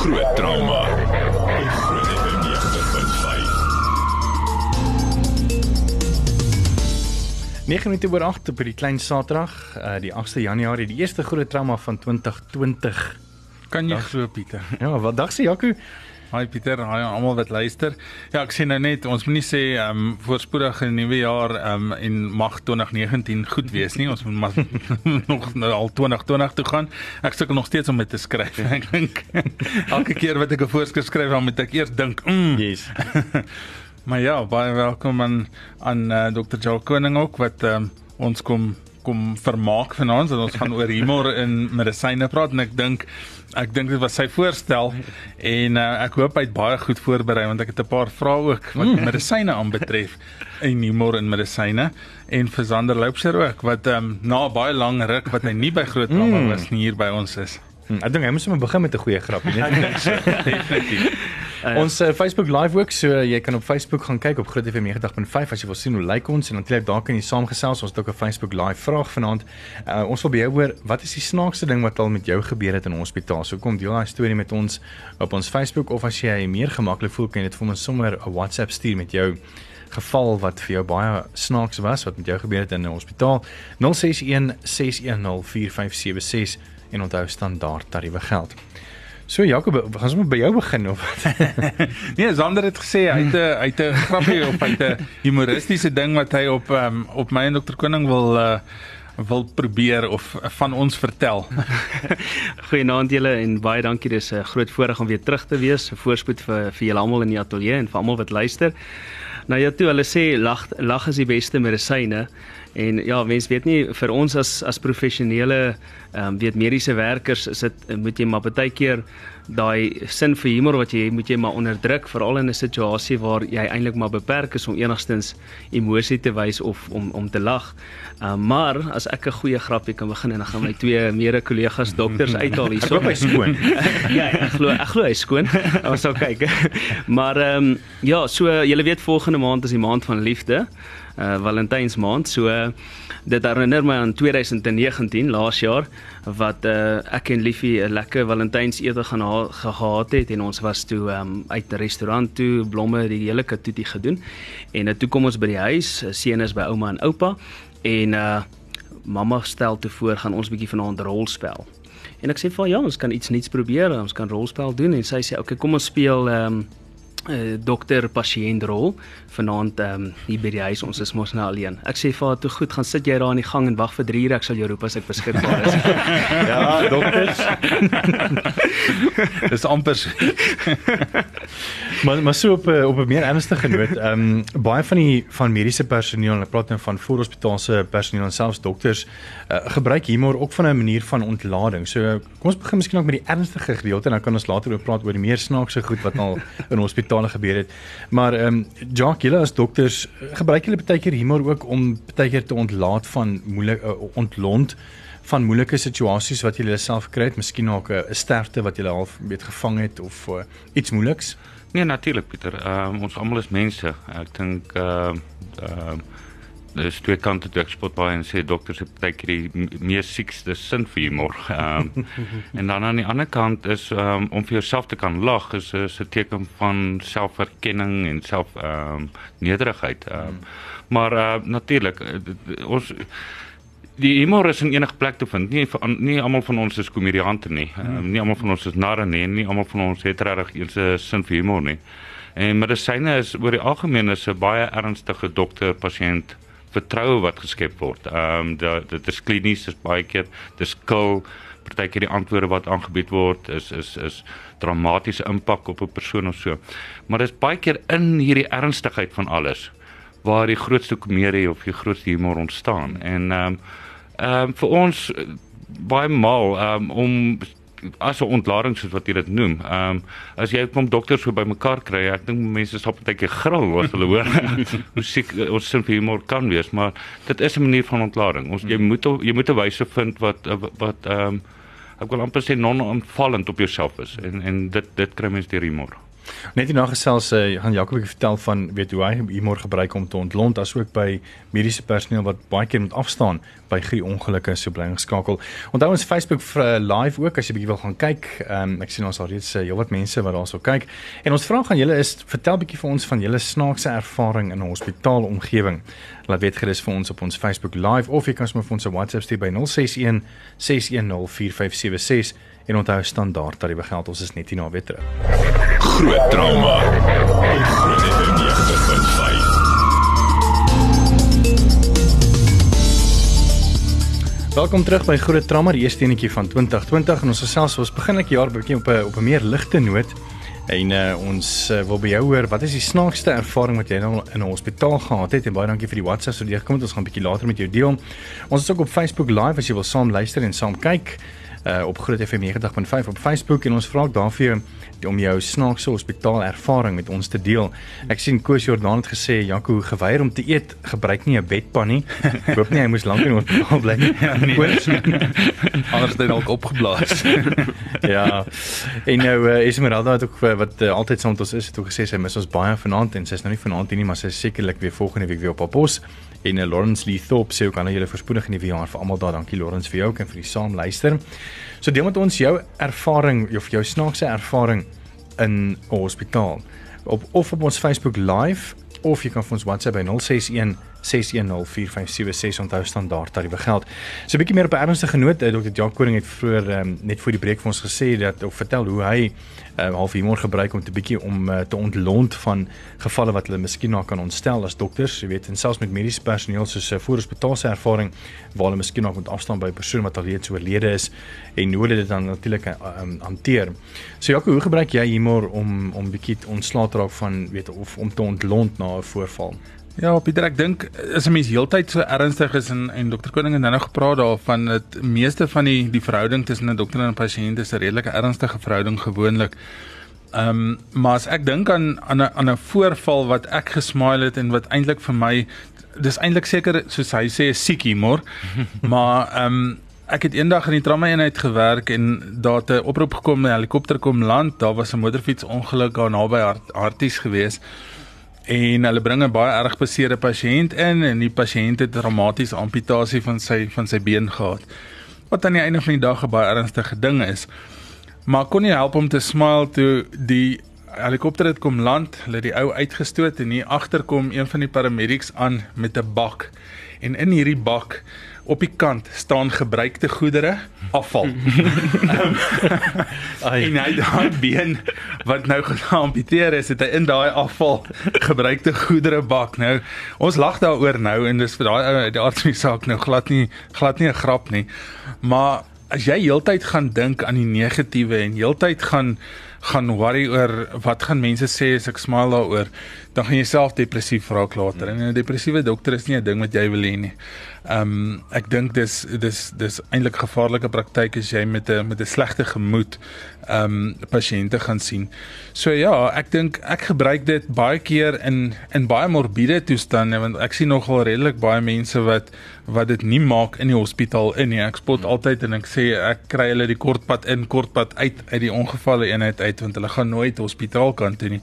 Groot trauma. Groot FM 90.5. 9 minute oor 8 op hierdie klein Saterdag, uh, die 8de Januarie, die eerste groot trauma van 2020. Kan jy glo Pieter? Ja, wat dag sê Jaco? Hi Pieter, hi aan almal wat luister. Ja, ek sê nou net, ons moenie sê ehm um, voorspoedige nuwe jaar ehm um, en mag 2019 goed wees nie. Ons moet maar nog nou al 2020 toe gaan. Ek sukkel nog steeds om dit te skryf. Ek dink elke keer wat ek 'n voorskrif skryf, dan moet ek eers dink, mm. Yes. maar ja, baie welkom aan aan uh, Dr. Joel Koning ook wat ehm um, ons kom kom vermaak vanaand en ons gaan oor humor in medisyne praat en ek dink ek dink dit was sy voorstel en uh, ek hoop hy het baie goed voorberei want ek het 'n paar vrae ook wat mm. medisyne aanbetref en humor in medisyne en vir Sander Loupser ook wat um, na baie lang ruk wat hy nie by Groot Trauma mm. was nie hier by ons is. Hm, ek dink hy moet sommer begin met 'n goeie grapie, net. Definitief. Uh, ons uh, Facebook live ook, so uh, jy kan op Facebook gaan kyk op Groot FM 90.5 as jy wil sien hoe lyk ons en natuurlik daar kan jy saamgesels. Ons het ook 'n Facebook live vraag vanaand. Uh, ons wil by jou hoor, wat is die snaakste ding wat al met jou gebeur het in 'n hospitaal? So kom deel daai storie met ons op ons Facebook of as jy meer gemaklik voel, kan jy dit vir ons sommer 'n WhatsApp stuur met jou geval wat vir jou baie snaaks was wat met jou gebeur het in 'n hospitaal 061 610 4576 en onthou standaard tariewe geld. So Jakob, gaan ons by jou begin of Nee, Sander het gesê hy het 'n hy het 'n grappie op hy het 'n humoristiese ding wat hy op um, op my en dokter Koning wil uh, wil probeer of van ons vertel. Goeienaand julle en baie dankie. Dis 'n groot voorreg om weer terug te wees. Voorspoed vir vir julle almal in die ateljee en vir almal wat luister. Nou ja, toe hulle sê lag lag is die beste medisyne. En ja, mens weet nie vir ons as as professionele ehm um, weet mediese werkers is dit moet jy maar baie keer daai sin vir humor wat jy moet jy maar onderdruk veral in 'n situasie waar jy eintlik maar beperk is om enigstens emosie te wys of om om te lag. Uh, maar as ek 'n goeie grappie kan begin en dan gaan my twee mede kollegas dokters uithaal hierso. Ek hoop hy skoon. ja, ek glo ek glo hy skoon. Ons sal kyk. maar ehm um, ja, so julle weet volgende maand is die maand van liefde uh Valentynsmaand. So uh, dit herinner my aan 2019 laas jaar wat uh ek en Liefie 'n lekker Valentynsete gaan gehad het en ons was toe um uit 'n restaurant toe blomme die hele katoetie gedoen. En uh, toe kom ons by die huis, seun is by ouma en oupa en uh mamma stel toe voor gaan ons bietjie vanaand rolspel. En ek sê vir ja, ons kan iets nuuts probeer, ons kan rolspel doen en sy sê okay, kom ons speel um uh, dokter pasiënt rol vanaand ehm um, hier by die huis ons is mos nou alleen. Ek sê vir haar toe goed gaan sit jy daar in die gang en wag vir 3 ure ek sal jou roep as ek beskikbaar is. ja, dokters. Dis amper maar maar so op eh, op 'n meer ernstige noot, ehm um, baie van die van mediese personeel, en ek praat nou van voorhospitaalse personeel en selfs dokters, uh, gebruik humor ook van 'n manier van ontlading. So kom ons begin miskien ook met die ernstige gedeelte en dan kan ons later oor praat oor die meer snaakse goed wat al in hospitale gebeur het. Maar ehm um, Jacques, julle as dokters, gebruik julle baie keer humor ook om baie keer te ontlaat van moeilik uh, ontlont van moeilike situasies wat jy self kry het, miskien ook 'n sterfte wat jy half weet gevang het of uh, iets moeiliks? Nee, natuurlik Pieter. Ehm uh, ons almal is mense. Ek dink ehm uh, ehm uh, dis twee kante toe ek spot baie en sê dokters het baie keer die meer siekste sin vir humor. Ehm um, en dan aan die ander kant is um, om vir jouself te kan lag is 'n teken van selferkenning en self ehm um, nederigheid. Ehm um, maar uh, natuurlik ons die humor is in enige plek te vind. Nie nie almal van ons is komediante nie. Hmm. Uh, nie almal van ons is narre nie. Nie almal van ons het regtig eens 'n sin vir humor nie. En medisyne is oor die algemeen is 'n baie ernstige dokter-pasiënt vertroue wat geskep word. Ehm um, dit is klinies is baie keer dis kil partykeer die antwoorde wat aangebied word is is is dramatiese impak op 'n persoon of so. Maar dis baie keer in hierdie ernstigheid van alles waar die grootste komedie of die grootste humor ontstaan. En ehm um, ehm um, vir ons eh, baie maal um, om as 'n ontlading soos wat jy dit noem. Ehm um, as jy kom dokters so bymekaar kry, ek dink mense 'n bietjie gril as hulle hoor hoe siek ons sin vir humor kan wees, maar dit is 'n manier van ontlading. Ons jy moet jy moet 'n wyse vind wat wat ehm um, ek wil amper sê non-aanvallend op jouself is en en dit dit kry mense deur humor. Net hierna gesels uh, gaan Jakob ek vertel van weet hoe hy humor gebruik om te ontlont asook by mediese personeel wat baie keer moet afstaan by grie ongelukke so bly geskakel. Onthou ons Facebook uh, live ook as jy bietjie wil gaan kyk. Um, ek sien ons al reeds uh, heelwat mense wat daarso kyk. En ons vraag aan julle is vertel bietjie vir ons van julle snaakse ervaring in 'n hospitaalomgewing. Laat weet gerus vir ons op ons Facebook live of jy kan sommer vir ons 'n WhatsApp stuur by 061 610 4576 en onthou standaard tariewe geld ons is net hier na weer terug. Groot trauma. Groot FM 90.5. Welkom terug by Groot die eerste enetjie van 2020 en ons gesels ons begin ek jaar bietjie op 'n op 'n meer ligte noot. En uh, ons uh, wil by jou hoor, wat is die snaakste ervaring wat jy nou in 'n hospitaal gehad het? En baie dankie vir die WhatsApp so deurgekom het. Ons gaan 'n bietjie later met jou deel. Ons is ook op Facebook live as jy wil saam luister en saam kyk uh, op Groot FM 90.5 op Facebook en ons vra ook daarvoor om jou snaakse hospitaal ervaring met ons te deel. Ek sien Koos Jordaan het gesê Jaco geweier om te eet, gebruik nie 'n bedpan nie. Ek hoop nie hy moes lank in hospitaal bly nie. Ja, nee. Anders het hy dalk opgeblaas. ja. En nou uh, Esmeralda het ook uh, wat uh, altyd saam met ons is, het ook gesê sy mis ons baie vanaand en sy's nou nie vanaand hier nie, maar sy sekerlik weer volgende week weer op haar pos. En uh, Lawrence Lee Thorpe sê ook aan julle voorspoedig in die jaar vir almal daar. Dankie Lawrence vir jou ook en vir die saam luister. So deel met ons jou ervaring of jou snaakse ervaring in 'n hospitaal. Op of op ons Facebook live of jy kan vir ons WhatsApp by 061 6104576 onthou standaard tariewe geld. So 'n bietjie meer op 'n ernstige noot, eh, Dr. Jacques Koring het vroeër um, net voor die breek vir ons gesê dat of vertel hoe hy uh, half humor gebruik om te bietjie om uh, te ontlont van gevalle wat hulle miskien na kan ontstel as dokters, jy weet, en selfs met mediese personeel soos 'n uh, voorhospitaalse ervaring waar hulle miskien nog moet afstaan by 'n persoon wat al reeds oorlede is en hoe hulle dit dan natuurlik um, hanteer. So Jacques, hoe gebruik jy humor om om bietjie ontslae te raak van weet of om te ontlont na 'n voorval? Ja, Pieter, ek dink as 'n mens heeltyd so ernstig is en en dokter Koning het nou nog gepraat daarvan dat meeste van die die verhouding tussen 'n dokter en 'n pasiënt is 'n redelike ernstige verhouding gewoonlik. Ehm um, maar as ek dink aan aan 'n aan 'n voorval wat ek gesmile het en wat eintlik vir my dis eintlik seker soos hy sê siek humor, maar ehm um, ek het eendag in die trauma eenheid gewerk en daar het 'n oproep gekom 'n helikopter kom land, daar was 'n motorfiets ongeluk daar naby Harties geweest en hulle bring 'n baie erg beseerde pasiënt in en die pasiënt het dramatiese amputasie van sy van sy been gehad. Wat aan die einde van die dag 'n baie ernstige ding is. Maar kon nie help om te smile toe die helikopter het kom land, hulle het die ou uitgestoot en hier agter kom een van die paramedics aan met 'n bak. En in hierdie bak op die kant staan gebruikte goedere afval. um, en hy daai been wat nou geamputeer is, het hy in daai afval gebruikte goedere bak. Nou ons lag daaroor nou en dis vir daai ou die aardse saak nou glad nie glad nie 'n grap nie. Maar as jy heeltyd gaan dink aan die negatiewe en heeltyd gaan gaan worry oor wat gaan mense sê as ek smile daaroor, dan gaan jy self depressief raak later. En 'n depressiewe dokter is nie 'n ding wat jy wil hê nie. Ehm um, ek dink dis dis dis eintlik gevaarlike praktyk as jy met 'n met 'n slegte gemoed ehm um, pasiënte gaan sien. So ja, ek dink ek gebruik dit baie keer in in baie morbiede toestande want ek sien nogal redelik baie mense wat wat dit nie maak in die hospitaal in nie. Ek spot altyd en ek sê ek kry hulle die kortpad in, kortpad uit uit die ongevalle eenheid uit want hulle gaan nooit hospitaal kan toe nie.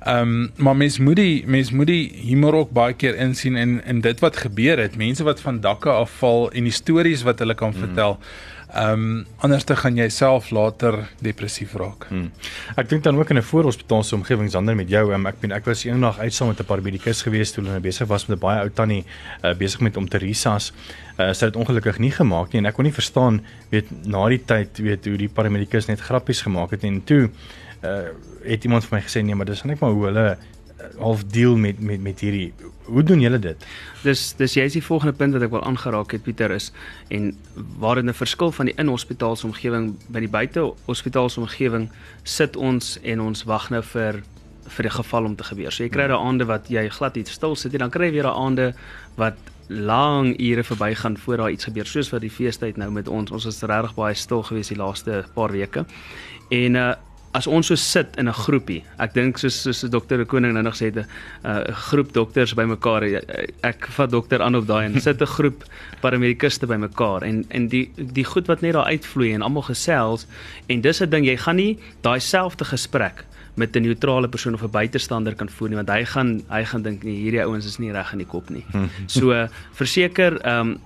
Ehm um, maar mens moet die mens moet die humor ook baie keer insien in in dit wat gebeur het. Mense wat van dakke afval en die stories wat hulle kan mm. vertel. Ehm um, anders te gaan jy self later depressief raak. Hmm. Ek dink dan ook in 'n voorhospitaalse omgewing sonder met jou. Um, ek ben ek was eendag uit saam met 'n paar medikus gewees toe hulle besig was met 'n baie ou tannie uh, besig met om te risas. Uh, sy het ongelukkig nie gemaak nie en ek kon nie verstaan weet na die tyd weet hoe die paramedikus net grappies gemaak het en toe uh het iemand vir my gesê nee, maar dis net maar hoe hulle uh, half deel met met met hierdie hoe doen julle dit? Dis dis jy is die volgende punt wat ek wil aangeraak het Pieter is en waar dit 'n verskil van die inhospitaalse omgewing by die buite hospitaalse omgewing sit ons en ons wag nou vir vir die geval om te gebeur. So jy kry daai aande wat jy glad iets stil sit en dan kry jy weer daai aande wat lang ure verbygaan voor daar iets gebeur soos wat die feestyd nou met ons ons is regtig baie stil gewees die laaste paar weke. En uh as ons so sit in 'n groepie, ek dink soos soos dokter De Koning nou nog het, 'n uh, groep dokters bymekaar. Ek vat dokter aan op daai en sit 'n groep paramedikuste bymekaar en en die die goed wat net daar uitvloei en almal gesels en dis 'n ding jy gaan nie daai selfde gesprek met 'n neutrale persoon of 'n buitestander kan voer nie want hy gaan hy gaan dink nee hierdie ouens is nie reg in die kop nie. So verseker ehm um,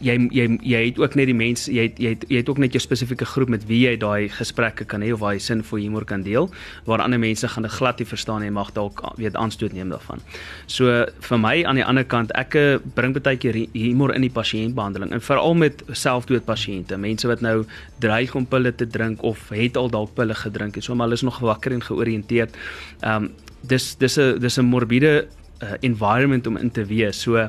jy jy jy het ook net die mense jy het, jy het, jy het ook net jou spesifieke groep met wie jy daai gesprekke kan hê of waar jy sin vir humor kan deel waar ander mense gaan dit glad nie verstaan en mag dalk weet aanstoot neem daarvan. So vir my aan die ander kant ek eh, bring baie keer humor in die pasiëntbehandeling en veral met selfdood pasiënte, mense wat nou dreig om pille te drink of het al dalk pille gedrink en so maar hulle is nog wakker en georiënteerd. Ehm um, dis dis 'n dis 'n morbiede uh, environment om in te wees. So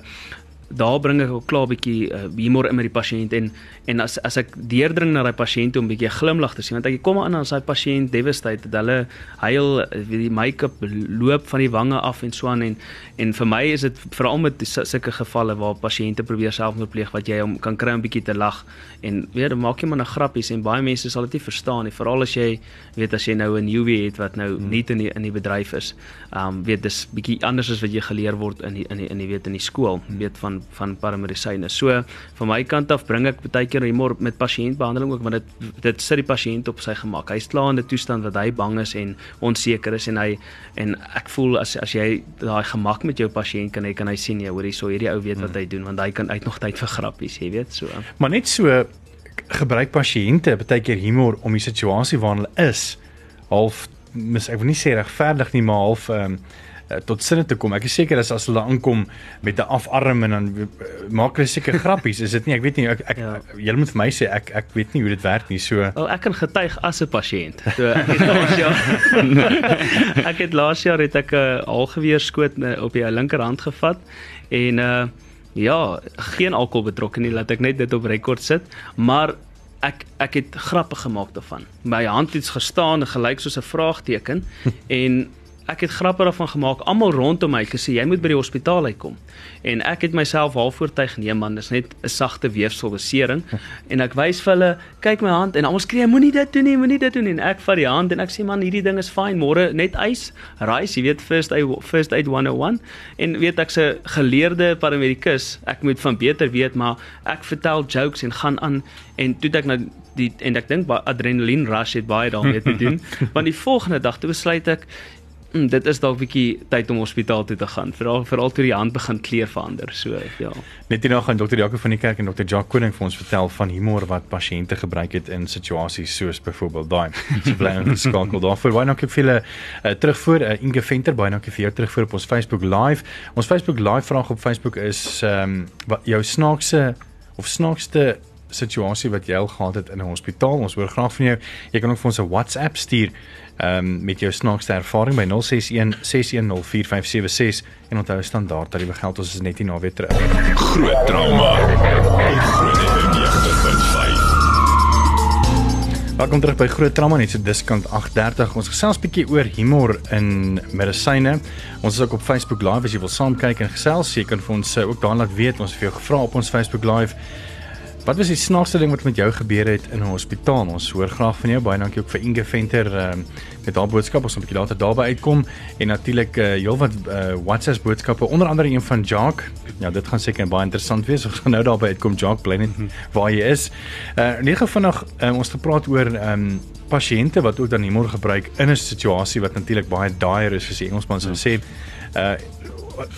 daar bring ek ook klaar 'n bietjie uh, humor in met die pasiënt en en as as ek deurdring na daai pasiënt om 'n bietjie glimlag te sien want ek kom aan as daai pasiënt devastated hulle huil weet die make-up loop van die wange af en so aan en en vir my is dit veral met sulke gevalle waar pasiënte probeer selfmoord pleeg wat jy om kan kry om bietjie te lag en weet dan maak jy maar 'n grappies en baie mense sal dit nie verstaan nie veral as jy weet as jy nou 'n newbie het wat nou hmm. nie in die in die bedryf is um weet dis bietjie anders as wat jy geleer word in die in die in die weet in die skool weet van van paramedisyne. So van my kant af bring ek baie keer humor met pasiëntbehandeling ook want dit dit sit die pasiënt op sy gemak. Hy's klaar in 'n toestand wat hy bang is en onseker is en hy en ek voel as as jy daai gemak met jou pasiënt kan hê kan hy sien jy hoor hierso hierdie ou weet wat hy doen want hy kan uit nog tyd vir grappies, jy weet so. Maar net so gebruik pasiënte baie keer humor om die situasie waarin hulle is half mis ek wil nie sê regverdig nie maar half ehm um, uh, tot sinne te kom. Ek is seker as as hulle aankom met 'n afarm en dan uh, maak hulle seker grappies, is dit nie? Ek weet nie ek, ek ja. julle moet vir my sê ek ek weet nie hoe dit werk nie. So Wel, ek kan getuig as 'n pasiënt. So ek het laas jaar ek het laas jaar het ek 'n uh, algeweer skoot uh, op die linkerhand gevat en uh ja, geen alkohol betrokke nie, laat ek net dit op rekord sit, maar ek ek het grappe gemaak daarvan. My hand het gestaan gelyk soos 'n vraagteken en ek het grappe daarvan gemaak. Almal rondom my het gesê jy moet by die hospitaal uitkom. En ek het myself half oortuig nee man, dis net 'n sagte weefselbesering. en ek wys vir hulle, kyk my hand en almal skree moenie dit doen nie, moenie dit doen nie. En ek vat die hand en ek sê man, hierdie ding is fyn. Môre net ys, rice, jy weet first aid first aid 101. En weet ek se geleerde paramedikus, ek moet van beter weet, maar ek vertel jokes en gaan aan en toe ek nou die en ek dink adrenalien rush het baie daarmee te doen. Want die volgende dag toe besluit ek mm, dit is dalk bietjie tyd om hospitaal toe te gaan. Veral veral toe die hand begin kleur verander so ja. Net hierna gaan dokter Jaco van die kerk en dokter Jacques Koning vir ons vertel van humor wat pasiënte gebruik het in situasies soos byvoorbeeld daai. So bly ons skakel daarvoor. Baie dankie vir julle uh, terugvoer. Uh, Inge Venter baie dankie vir jou terugvoer op ons Facebook live. Ons Facebook live vraag op Facebook is ehm um, wat jou snaakse of snaakste situasie wat jy al gehad het in 'n hospitaal. Ons hoor graag van jou. Jy kan ook vir ons 'n WhatsApp stuur um, met jou snaakste ervaring by 061 6104576 en onthou standaard dat die geld ons is net nie na weer terug. Groot trauma. Groot Welkom terug by Groot Trauma net so diskant 8:30. Ons gesels 'n bietjie oor humor in medisyne. Ons is ook op Facebook Live as jy wil saam kyk en gesels. Jy kan vir ons eh, ook daar laat weet. Ons het vir jou gevra op ons Facebook Live Wat was die snaakste ding wat met jou gebeur het in 'n hospitaal? Ons hoor graag van jou. Baie dankie ook vir Inge Venter um, met haar boodskap. Ons gaan 'n bietjie later daarby uitkom en natuurlik uh, heelwat uh, WhatsApp boodskappe, onder andere een van Jacques. Ja, dit gaan seker baie interessant wees. Ons gaan nou daarby uitkom Jacques, bly net waar jy is. Uh nie gevinnig uh, ons gepraat oor ehm um, pasiënte wat ook dan humor gebruik in 'n situasie wat natuurlik baie dire is, soos die Engelsman sou sê. Uh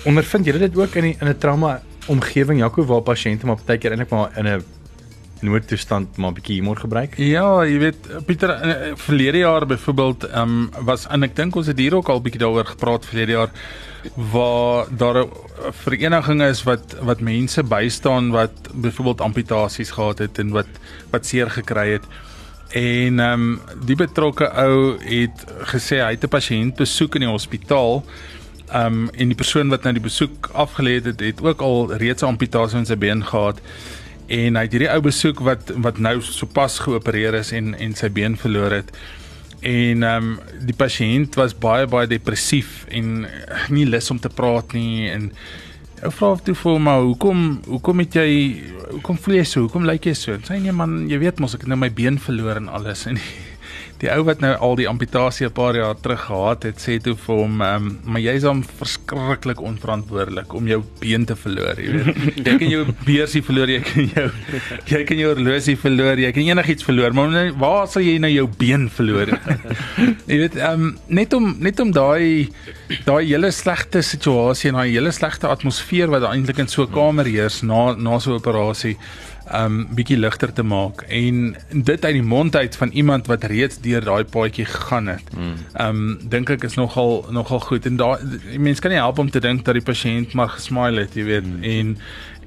ondervind jy dit ook in die, in 'n trauma omgewing Jaco waar pasiënte maar baie keer eintlik maar in 'n noodtoestand maar 'n bietjie humor gebruik? Ja, jy weet Pieter eh, verlede jaar byvoorbeeld ehm um, was en ek dink ons het hier ook al bietjie daaroor gepraat verlede jaar waar daar 'n vereniging is wat wat mense bystaan wat byvoorbeeld amputasies gehad het en wat wat seer gekry het. En ehm um, die betrokke ou het gesê hy het 'n pasiënt besoek in die hospitaal. Ehm um, en die persoon wat nou die besoek afgelê het, het ook al reeds 'n amputasie in sy been gehad en hy het hierdie ou besoek wat wat nou sopas geopereer is en en sy been verloor het. En ehm um, die pasiënt was baie baie depressief en nie lus om te praat nie en ek vra toe vir hom maar hoekom hoekom het jy hoekom voel jy so? Hoekom lyk jy so? Sy nee man, jy weet mos ek het nou my been verloor en alles en die, ou wat nou al die amputasie 'n paar jaar terug gehad het, sê toe vir hom, um, "Maar jy's hom verskriklik onverantwoordelik om jou been te verloor, jy weet. Jy kan jou beursie verloor, jy kan jou jy kan jou horlosie verloor, jy kan enigiets verloor, maar nou, waar sal jy nou jou been verloor?" jy weet, um, net om net om daai daai hele slegte situasie en daai hele slegte atmosfeer wat eintlik in so 'n kamer heers na na so 'n operasie um bietjie ligter te maak en dit uit die mond uit van iemand wat reeds deur daai paadjie gegaan het. Mm. Um dink ek is nogal nogal goed en daai mense kan nie help om te dink dat die pasiënt maar gesmile het, jy weet, mm. en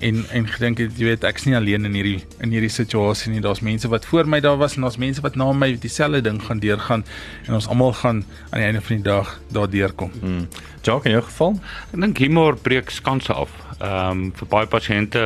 en en gedink het jy weet ek's nie alleen in hierdie in hierdie situasie nie. Daar's mense wat voor my daar was en daar's mense wat na my dieselfde ding gaan deurgaan en ons almal gaan aan die einde van die dag daardeur kom. Mm. Jacques, in jou geval? Ek dink humor breek skanse af. Ehm um, vir baie pasiënte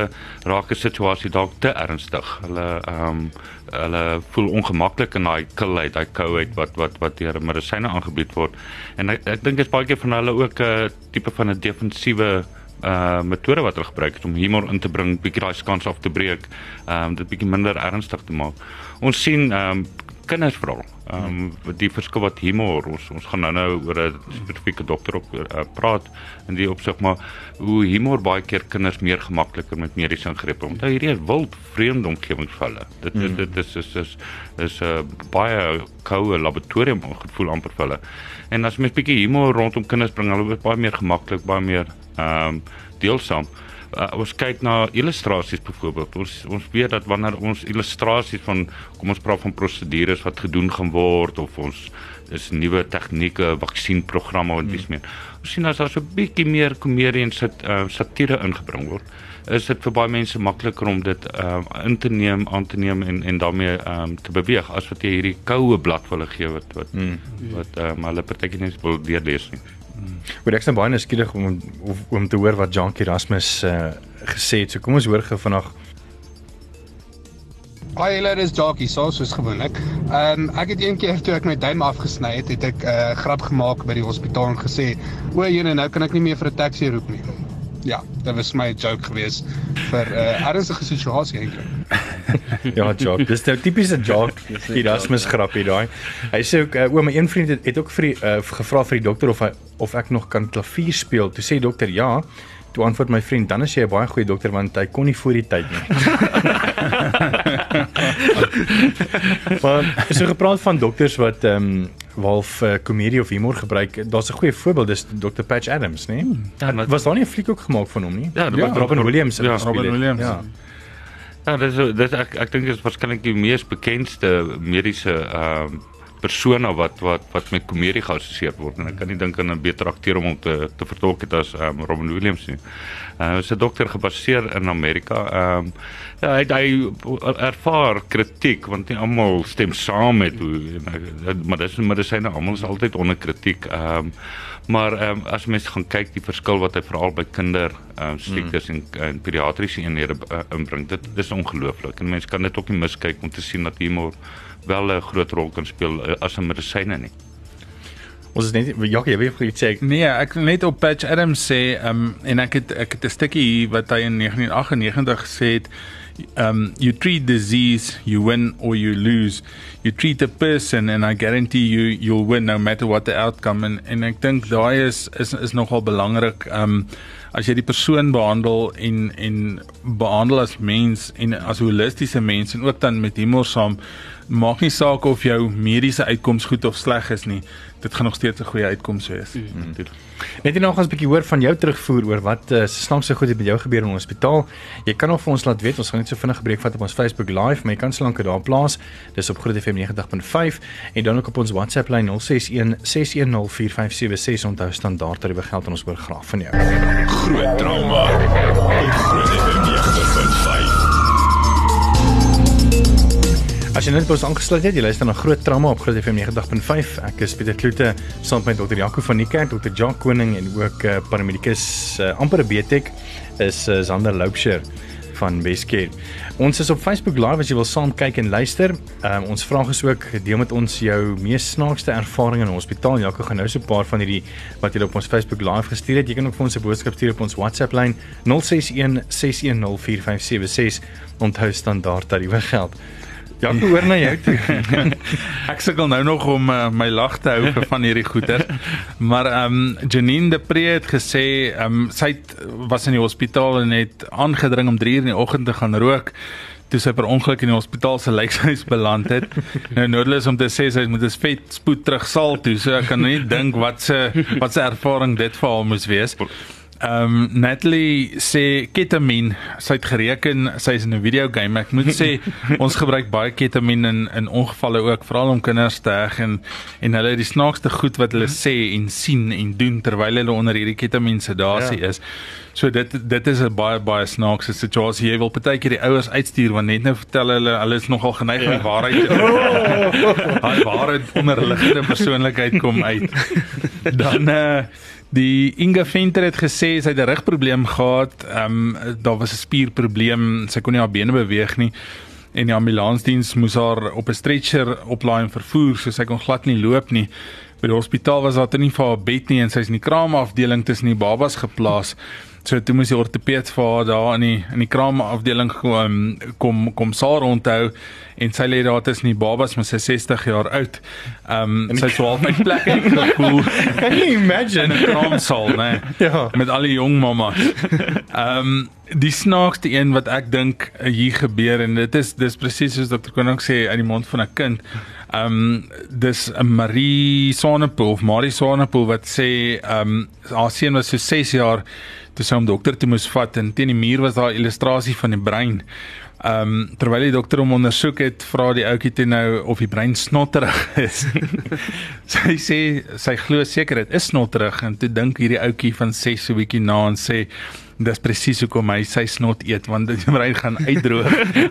raak 'n situasie dalk te ernstig. Hulle ehm um, hulle voel ongemaklik in daai kilheid, daai kouheid wat wat wat deur medisyne aangebied word. En ek, ek dink dit is baie keer van hulle ook 'n uh, tipe van 'n defensiewe uh metode wat hulle gebruik het om humor in te bring, bietjie daai skans af te breek, ehm um, dit bietjie minder ernstig te maak. Ons sien ehm um, kinders veral. Ehm um, die verskil wat humor ons ons gaan nou nou oor 'n spesifieke dokter op uh, praat in die opsig maar hoe humor baie keer kinders meer gemakliker met mediese ingrepe om. Nou hierdie is wild vreemde omgewing vir hulle. Dit dit dit is is is is 'n uh, baie koue laboratorium gevoel amper vir hulle. En as mens bietjie humor rondom kinders bring, hulle word baie meer gemaklik, baie meer ehm um, deelsaam uh, ons kyk na illustrasies byvoorbeeld. Ons ons weet dat wanneer ons illustrasies van kom ons praat van prosedures wat gedoen gaan word of ons is nuwe tegnieke, vaksienprogramme en dis meer. Ons sien as daar so 'n bietjie meer komedie en sit uh, satire ingebring word is dit vir baie mense makliker om dit uh, in te neem, aan te neem en en daarmee um, te beweeg as wat jy hierdie koue blad wil gee wat wat mm. wat um, hulle partykeer nie wil deurlees nie. Goed, ek is baie nuuskierig om, om om te hoor wat Jankie Erasmus uh, gesê het. So kom ons hoor gou vanaand. Hi, hulle is Jackie, so soos gewoonlik. Ehm um, ek het een keer toe ek my duim afgesny het, het ek 'n uh, grap gemaak by die hospitaal en gesê: "O, jene, nou kan ek nie meer vir 'n taxi roep nie." Ja, dit was my joke geweest vir 'n uh, ernstige situasie eintlik. ja, joke. Dis nou tipiese joke. Erasmus grappie daai. Hy sê ook uh, o, my een vriend het, het ook vir die, uh, gevra vir die dokter of hy of ek nog kan klavier speel. Toe sê die dokter ja. Toe antwoord my vriend, dan is jy 'n baie goeie dokter want hy kon nie voor die tyd nie. maar so gepraat van dokters wat ehm um, walf uh, komedie of humor gebruik. Daar's 'n goeie voorbeeld, dis Dr. Patch Adams, né? Nee? Ja, was daar nie 'n fliek ook gemaak van hom nie? Ja, ja Robin Williams. Ja, Robin Williams. Ja. Ja, dis dis ek ek dink dit is waarskynlik die mees bekendste mediese ehm uh, persona wat wat wat met komedie geassosieer word en ek kan nie dink aan 'n beter akteur om te te vertolk het as um, Robin Williams nie. Uh, hy is 'n dokter gebaseer in Amerika. Ehm um, ja, hy hy ervaar kritiek want nie almal stem saam met hoe maar dis medisyne almal is altyd onder kritiek. Ehm um, Maar ehm um, as mense gaan kyk die verskil wat hy veral by kinder ehm um, siektes mm. en, en pediatriese eenhede uh, inbring, dit dis ongelooflik. En mense kan dit ook nie miskyk om te sien dat humor wel 'n groot rol kan speel uh, as 'n medisyne nie. Ons is net ja, jy weet jy sê nee, ek net op Patch Adams sê ehm um, en ek het ek het 'n stukkie hier wat hy in 1998 gesê het um, you treat disease, you win or you lose. You treat a person, and I guarantee you, you'll win no matter what the outcome. En en ek dink daai is is is nogal belangrik. Um as jy die persoon behandel en en behandel as mens en as holistiese mens en ook dan met humor saam, maak nie saak of jou mediese uitkoms goed of sleg is nie. Dit gaan nog steeds 'n goeie uitkoms wees. Mm -hmm. Net nog ons 'n bietjie hoor van jou terugvoer oor wat uh, snaakse goed het met jou gebeur in die hospitaal. Jy kan nog vir ons laat weet. Ons gaan net so vinnig gebreek vat op ons Facebook Live, maar jy kan solank dit daar plaas. Dis op Groot FM 90.5 en dan ook op ons WhatsApp lyn 061 610 4576 onthou standaard tariewe geld en ons hoor graag van jou. Groot trauma. Groot FM jy net ons aangesluit het, jy luister na Groot Trauma op Groot FM 90.5. Ek is Pieter Kloete saam met Dr. Jaco van die kerk, Dr. Jacques Koning en ook uh, paramedikus uh, amper BTech is uh, Zander Loupsher van Weskeer. Ons is op Facebook Live as jy wil saam kyk en luister. Um, ons vra gesoek deel met ons jou mees snaakste ervarings in 'n hospitaal. Jaco gaan nou so 'n paar van hierdie wat jy op ons Facebook Live gestuur het. Jy kan ook vir ons 'n boodskap stuur op ons WhatsApp lyn 061 610 4576. Onthou standaard tariewe geld. Ja, ek hoor na jou toe. Ek sukkel nou nog om uh, my lag te hou van hierdie goeie. Maar ehm um, Janine de Pre het gesê ehm um, sy het, was in die hospitaal en het aangedring om 3 uur in die oggend te gaan rook toe sy per ongeluk in die hospitaal se lijkhuis beland het. nou noodloos om te sê sy moet 'n vet spoed terug saal toe. So ek kan nie dink wat se wat se ervaring dit vir haar moes wees. Ehm um, Natalie sê ketamine, sy het gereken sy is in 'n video game. Ek moet sê ons gebruik baie ketamine in in ongevalle ook, veral om kinders te heg en en hulle die snaakste goed wat hulle sê en sien en doen terwyl hulle onder hierdie ketamine sedasie ja. is. So dit dit is 'n baie baie snaakse situasie. Jy wil partykeer die ouers uitstuur want net nou vertel hulle hulle is nogal geneig om ja. waarheid te sê. Hulle ware onderliggende persoonlikheid kom uit. Dan uh, die Inga Venter het gesê sy het 'n rugprobleem gehad. Ehm um, daar was 'n spierprobleem. Sy kon nie haar bene beweeg nie en die ambulansdiens moes haar op 'n stretcher oplaai en vervoer, so sy kon glad nie loop nie. By die hospitaal was daar nie vir haar bed nie en sy is in die kraamafdeling tussen die babas geplaas. So toe moes die ortopeed vir haar daar in die in die kraamafdeling kom kom kom saar onthou en sy lê daar tussen die babas maar sy 60 jaar oud. Ehm um, sy swaal my plek en gevoel. Can you imagine 'n kraamsaal, né? Ja. Met al die jong mamas. Ehm um, die snaakste een wat ek dink hier gebeur en dit is dis presies soos dokter Koning sê uit die mond van 'n kind. Ehm um, dis 'n Marie Sonnepool of Marie Sonnepool wat sê ehm um, haar seun was so 6 jaar toe sy hom dokter toe moes vat en teen die muur was daar 'n illustrasie van die brein. Ehm um, terwyl die dokter hom ondersoek het, vra die ouetjie toe nou of die brein snotterig is. sy sê sy glo seker dit is snotterig en toe dink hierdie ouetjie van 6 so bietjie na en sê dis presies hoekom hy sy snot eet want die brein gaan uitdroog.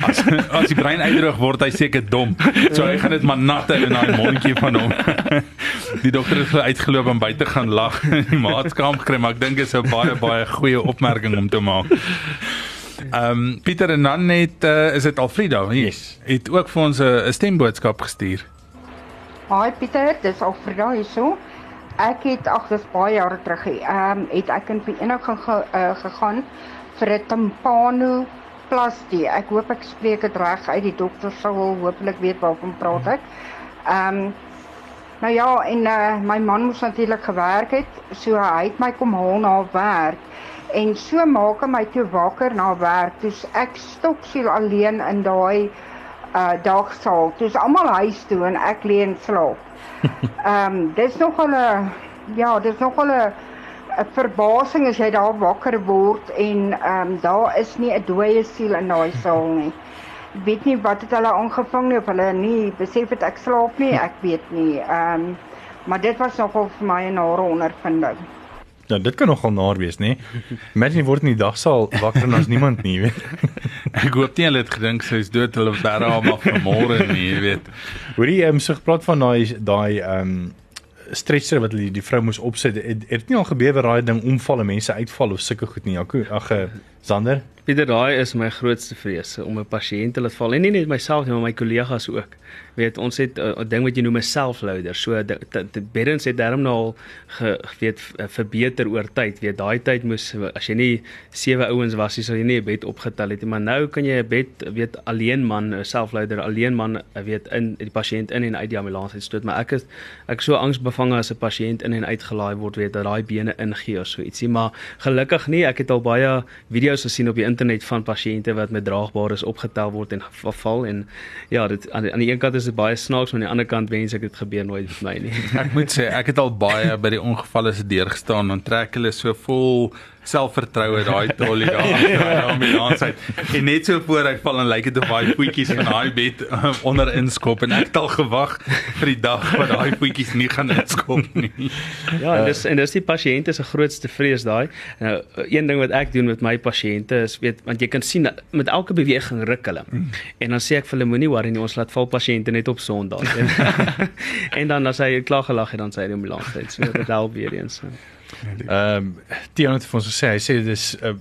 As as die brein uitdroog word hy seker dom. So hy gaan dit maar nat in daai mondjie van hom. Die dokter het uitgeloop en buite gaan lag in die maatskaap gekry, maar ek dink dit is 'n baie baie goeie opmerking om te maak. Ehm um, Pieter en dan net uh, is dit Alfrida. Yes. Het ook vir ons 'n stemboodskap gestuur. Hi Pieter, dis Alfrida hierso. Ek het ag dis baie jare terug. Ehm um, het ek in vereniging ge, uh, gegaan vir 'n timpano plastie. Ek hoop ek spreek dit reg uit. Die dokter sou hopelik weet waarvan praat ek. Ehm um, nou ja, en uh, my man moes natuurlik gewerk het, so hy het my kom haal na werk. En so maak hy my toe wakker na werk. Dis ek stoksiel alleen in daai uh dagsaal. Dis almal huis toe en ek lê en slaap. Ehm um, dis nog 'n ja, dis nog 'n 'n verbasing as jy daar wakker word en ehm um, daar is nie 'n dooie siel in daai saal nie. Ek weet nie wat het hulle aangevang nie of hulle nie besef het ek slaap nie, ek weet nie. Ehm um, maar dit was nogal vir my 'n nare ondervinding. Ja, dit kan nogal naar wees, nê? Imagine word in die dagsaal wakker en as niemand nie, weet. Ek hoop nie hulle het gedink sy is dood hulle bera hom af vanmôre nie, jy weet. Hoorie, ehm um, so gepraat van daai daai ehm um, stretcher wat die, die vrou moes opsit. Het, het dit nie al gebeur waar daai ding omval en mense uitval of sulke goed nie? Ag, ag Sander. Pieter, daai is my grootste vrees om 'n pasiënt te laat val en nie net myself nie, maar my kollegas ook weet ons het eh, 'n uh, ding wat jy noem 'n self-loader. So beddens het darm nou al ge, weet verbeter oor tyd. Weet daai tyd moes as jy nie sewe ouens was, jy sal jy nie 'n bed opgetel het nie, maar nou kan jy 'n bed weet alleen man, 'n self-loader alleen man weet in die pasiënt in en uit die ambulans uitstoot, maar ek is ek so angsbevange as 'n pasiënt in en uitgelaai word, weet dat daai bene ingee of so ietsie, maar gelukkig nie. Ek het al baie video's gesien op die internet van pasiënte wat met draagbares opgetel word en geval en ja, dit aan die, aan die een kant is dit baie snaaks maar aan die ander kant wens ek dit gebeur nooit met my nie. ek moet sê ek het al baie by die ongevalle se deur gestaan en trek hulle so vol selfvertroue daai tollie daar om die aansit. En net so voor hy val en lyk dit of daai voetjies in daai bed um, onder inskop en ek het al gewag vir die dag wat daai voetjies nie gaan inskop nie. Ja, en dis en dis die pasiënte se grootste vrees daai. Nou een ding wat ek doen met my pasiënte is weet want jy kan sien met elke beweging ruk hulle. En dan sê ek vir hulle moenie worry nie, ons laat val pasiënte net op Sondag. en dan as hy klaar gelag het dan sê hy die ambulans het. So dit help weer eens. So. Ehm um, Tiaan het vir ons gesê hy sê dis 'n uh,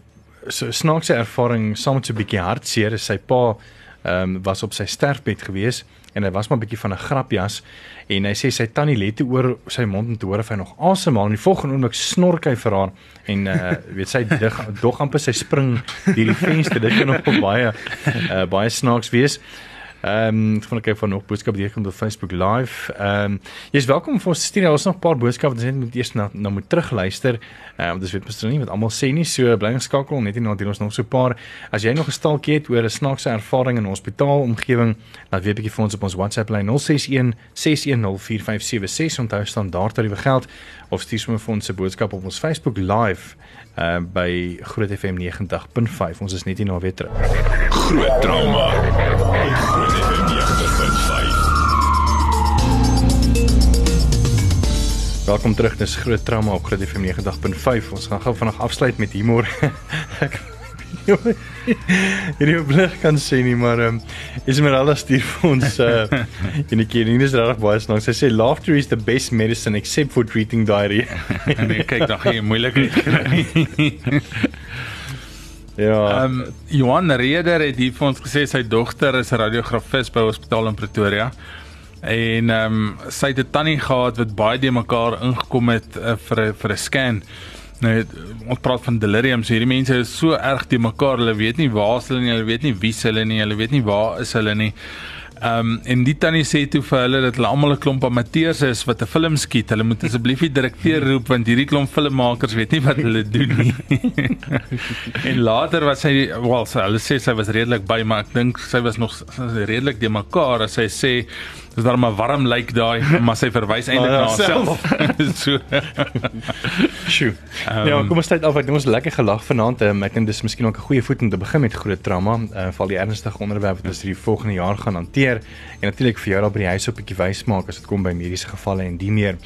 so snaakse ervaring saam met so 'n bietjie hartseer. Sy pa ehm um, was op sy sterfbed gewees en hy was maar 'n bietjie van 'n grapjas en hy sê sy tannie lê te oor sy mond om te hoor of hy nog asemhaal en die volgende oomblik snork hy vir haar en uh weet sy dig, dog amper sy spring deur die venster dit kan nog baie uh, baie snaaks wees. Ehm um, ek wil kyk van nog boodskappe hier kom op Facebook live. Ehm um, jy's welkom vir ons te stuur. Ons nog 'n paar boodskappe, dis net moet eers na na moet terugluister. Ehm um, dis weet mos nie wat almal sê nie. So bly geskakel net hier na hier ons nog so 'n paar. As jy nog 'n staaltjie het oor 'n snaakse ervaring in hospitaal omgewing, laat weet bietjie vir ons op ons WhatsApp lyn 061 610 4576. Onthou standaard tariewe geld of stuur sommer vir ons 'n boodskap op ons Facebook live uh by Groot FM 90.5. Ons is net hier na weer terug. Groot trauma. Groot FM 90.5. Welkom terug. Dis Groot Trauma op Groot FM 90.5. Ons gaan gou vanaand afsluit met humor. Ek Hierdie blik kan sê nie, maar ehm um, Esmeralda stuur vir ons uh en ek ken nie is regtig baie snaaks. Sy sê laughter is the best medicine except for treating diarrhea. nee, kyk, dan jy moeilikheid kry. ja. Ehm um, Johan Reder het hier vir ons gesê sy dogter is 'n radiografis by Hospitaal in Pretoria. En ehm um, sy het 'n tannie gehad wat baie de mekaar ingekom het uh, vir vir 'n scan. Nou ons praat van delirium. So hierdie mense is so erg te mekaar. Hulle weet nie waar hulle nie, hulle weet nie wie hulle nie, hulle weet nie waar is hulle nie. Ehm um, en die tannie sê toe vir hulle dat hulle almal 'n klomp amateurs is wat 'n film skiet. Hulle moet asseblief die direkteur roep want hierdie klomp filmmakers weet nie wat hulle doen nie. en later was sy wel, sy, hulle sê sy was redelik by, maar ek dink sy was nog redelik de mekaar as sy sê dis daar maar warm lyk daai, maar sy verwys eintlik na haarself. so. Sjoe. Um, ja, kom ons tyd af. Ek dink ons lekker gelag vanaand. Um, ek dink dis miskien ook 'n goeie voet om te begin met groot trauma. Uh, val die ernstige onderwerp wat ons hierdie volgende jaar gaan hanteer en natuurlik vir jou daar by die huis op 'n bietjie wys maak as dit kom by mediese gevalle en die meer.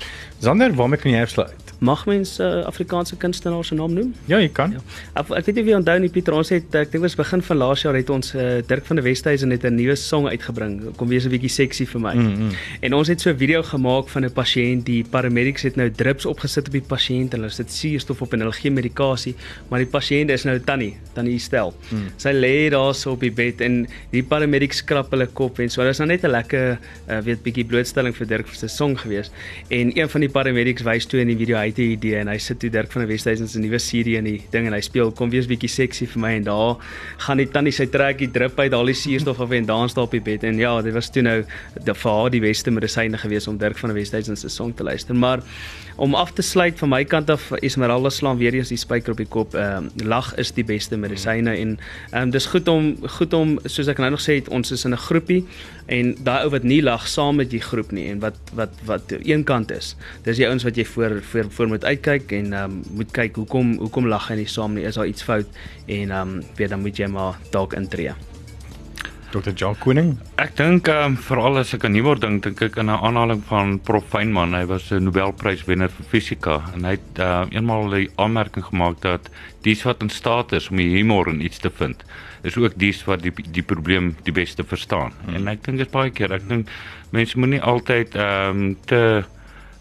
Sander, waarmee kan jy afsluit? Mag mens uh, Afrikaanse kunstenaar se naam noem? Ja, jy kan. Ja. Ek, ek weet nie wie onthou nie Pieter, ons het ek dink was begin van laas jaar het ons uh, Dirk van der Westhuizen het 'n nuwe song uitgebring. Kom wees 'n bietjie seksie vir my. Mm -hmm. En ons het so 'n video gemaak van 'n pasiënt, die paramedics het nou drips opgesit op die pasiënt en hulle sit suurstof op en hulle gee medikasie, maar die pasiënt is nou tannie, tannie stel. Mm. Sy lê daar so op die bed en die paramedics skrap hulle kop en so. Dit is nou net 'n lekker uh, weet bietjie blootstelling vir Dirk se song gewees. En een van die paramedics wys toe in die video hy het 'n idee en hy sit toe Dirk van der Westhuizen se nuwe CD in die ding en hy speel kom wees bietjie seksie vir my en daar gaan die tannie sy trek die drip uit al die suurstof af en daar staan op die bed en ja dit was toe nou die vir haar die beste medisyne gewees om Dirk van der Westhuizen se song te luister. Maar om af te sluit van my kant af Esmeralda slaan weer eens die spyker op die kop. Ehm uh, lag is die beste medisyne en ehm um, dis goed om goed om soos ek nou nog sê het ons is in 'n groepie en daai ou wat nie lag saam met die groep nie en wat wat wat een kant is dis die ouens wat jy voor voor voor moet uitkyk en ehm um, moet kyk hoekom hoekom lag hy nie saam nie is daar iets fout en ehm um, weet dan moet jy maar dalk intree Dr. John Koning. Ek dink um, veral as ek aan humor dink, dink ek aan 'n aanhaling van Prof Feynman. Hy was 'n Nobelpryswenner vir fisika en hy het uh, eenmal 'n aanmerking gemaak dat dies wat in staat is om die humor in iets te vind, is ook dies wat die die probleem die beste verstaan. Hmm. En ek dink dit baie keer, ek dink mense moenie altyd ehm um, te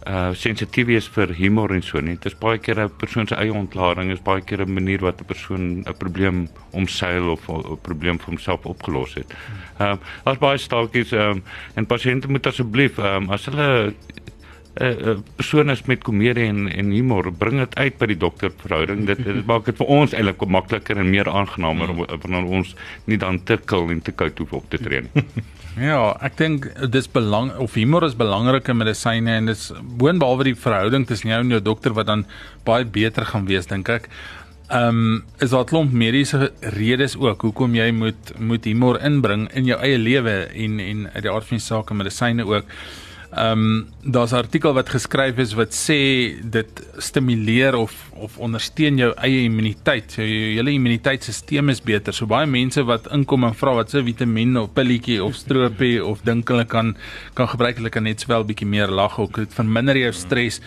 uh sensitief is vir humor en so nie. Dit is baie keer 'n persoon se eie ontlading, is baie keer 'n manier wat 'n persoon 'n probleem omseil of 'n probleem vir homself opgelos het. Ehm um, as baie staaltjies ehm um, en pasiënte moet asseblief ehm um, as hulle uh, uh, persoon is met komedie en en humor, bring dit uit by die dokter verhouding. Dit dit maak dit vir ons eintlik makliker en meer aangenaamer om wanneer ons nie dan te kil en te koud hoef op te tree nie. Ja, ek dink dis belang of humor is belangrike medisyne en dis boonbehalwe die verhouding tussen jou en jou dokter wat dan baie beter gaan wees dink ek. Ehm um, is daar 'n klomp mediese redes ook hoekom jy moet moet humor inbring in jou eie lewe en en uit die aard van die saak medisyne ook. Ehm um, daar's 'n artikel wat geskryf is wat sê dit stimuleer of of ondersteun jou eie immuniteit. So jou hele immuniteitstelsel is beter. So baie mense wat inkom en vra wat se vitamien of pilletjie of stroopie of dink hulle kan kan gebruik, hulle kan net sowel bietjie meer lag ook. Dit verminder jou stres.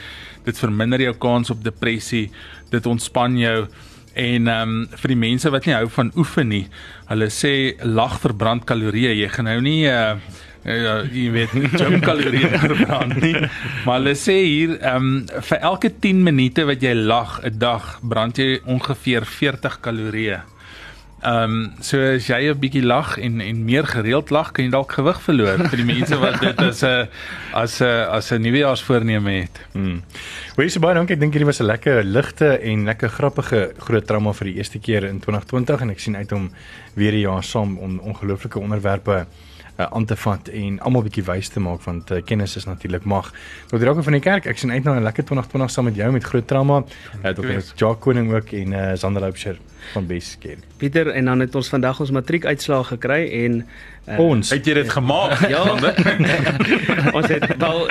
Dit verminder jou kans op depressie. Dit ontspan jou en ehm um, vir die mense wat nie hou van oefen nie, hulle sê lag verbrand kalorieë. Jy gaan nou nie uh Ja, jy weet nie gym kalorieë verbrand nie. Maar hulle sê hier, ehm um, vir elke 10 minute wat jy lag 'n dag, brand jy ongeveer 40 kalorieë. Ehm um, so as jy 'n bietjie lag en en meer gereeld lag, kan jy dalk gewig verloor vir die mense wat dit as 'n as 'n as 'n nuwejaarsvoorneme het. Hmm. Hoe is baie dankie. Ek dink hierdie was 'n lekker ligte en lekker grappige groot trauma vir die eerste keer in 2020 en ek sien uit om weer 'n jaar saam om ongelooflike onderwerpe uh, aan te vat en almal bietjie wys te maak want uh, kennis is natuurlik mag. Dr. Rakke van die kerk, ek sien uit na 'n lekker 2020 saam met jou met groot trauma. Uh, Dr. Jacques Koning ook en uh, Sander Loubser van Beskerk. Pieter en dan het ons vandag ons matriekuitslae gekry en uh, ons het jy dit gemaak? ja. ons het wel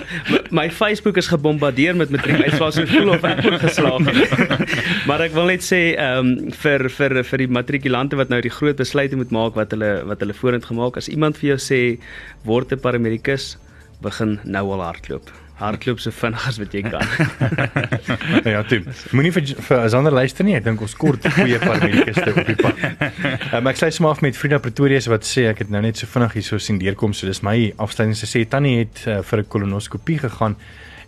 my Facebook is gebombardeer met matriekuitslae so voel of ek ook geslaag het. maar ek wil net sê ehm um, vir vir vir die matrikulante wat nou die groot besluite moet maak wat hulle wat hulle vorentoe gemaak as iemand vir jou sê word 'n paramedikus begin nou al hardloop hardloop so vinnig as wat jy kan. ja, Tim. Moenie vir vir Sander luister nie. Ek dink ons kort goeie paramedikus te op die pad. Um, ek sê sommer af met Frida Pretorius wat sê ek het nou net so vinnig hier so sien deurkom. So dis my afsluiting se sê Tannie het uh, vir 'n kolonoskopie gegaan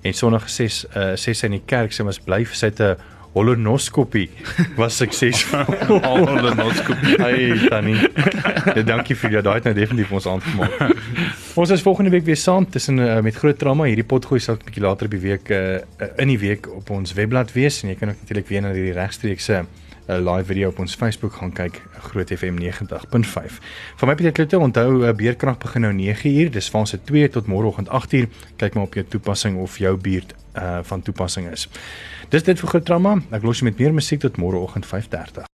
en Sondag gesê uh, sê sy in die kerk sy was bly sy het 'n holonoskopie was suksesvol. holonoskopie. Hey Tannie. Ja, dankie vir jou. Daai het nou definitief ons aangemaak. ons is volgende week weer saam tussen uh, met groot drama. Hierdie potgooi sal 'n bietjie later op die week uh, in die week op ons webblad wees en jy kan ook natuurlik weer na hierdie regstreekse 'n live video op ons Facebook gaan kyk Groot FM 90.5. Van my Pieter Kloete onthou beerkrag begin nou 9uur. Dis van se 2 tot môreoggend 8uur. Kyk maar op jou toepassing of jou buurt uh, van toepassing is. Dis dit vir groot drama. Ek los jy met meer musiek tot môreoggend 5:30.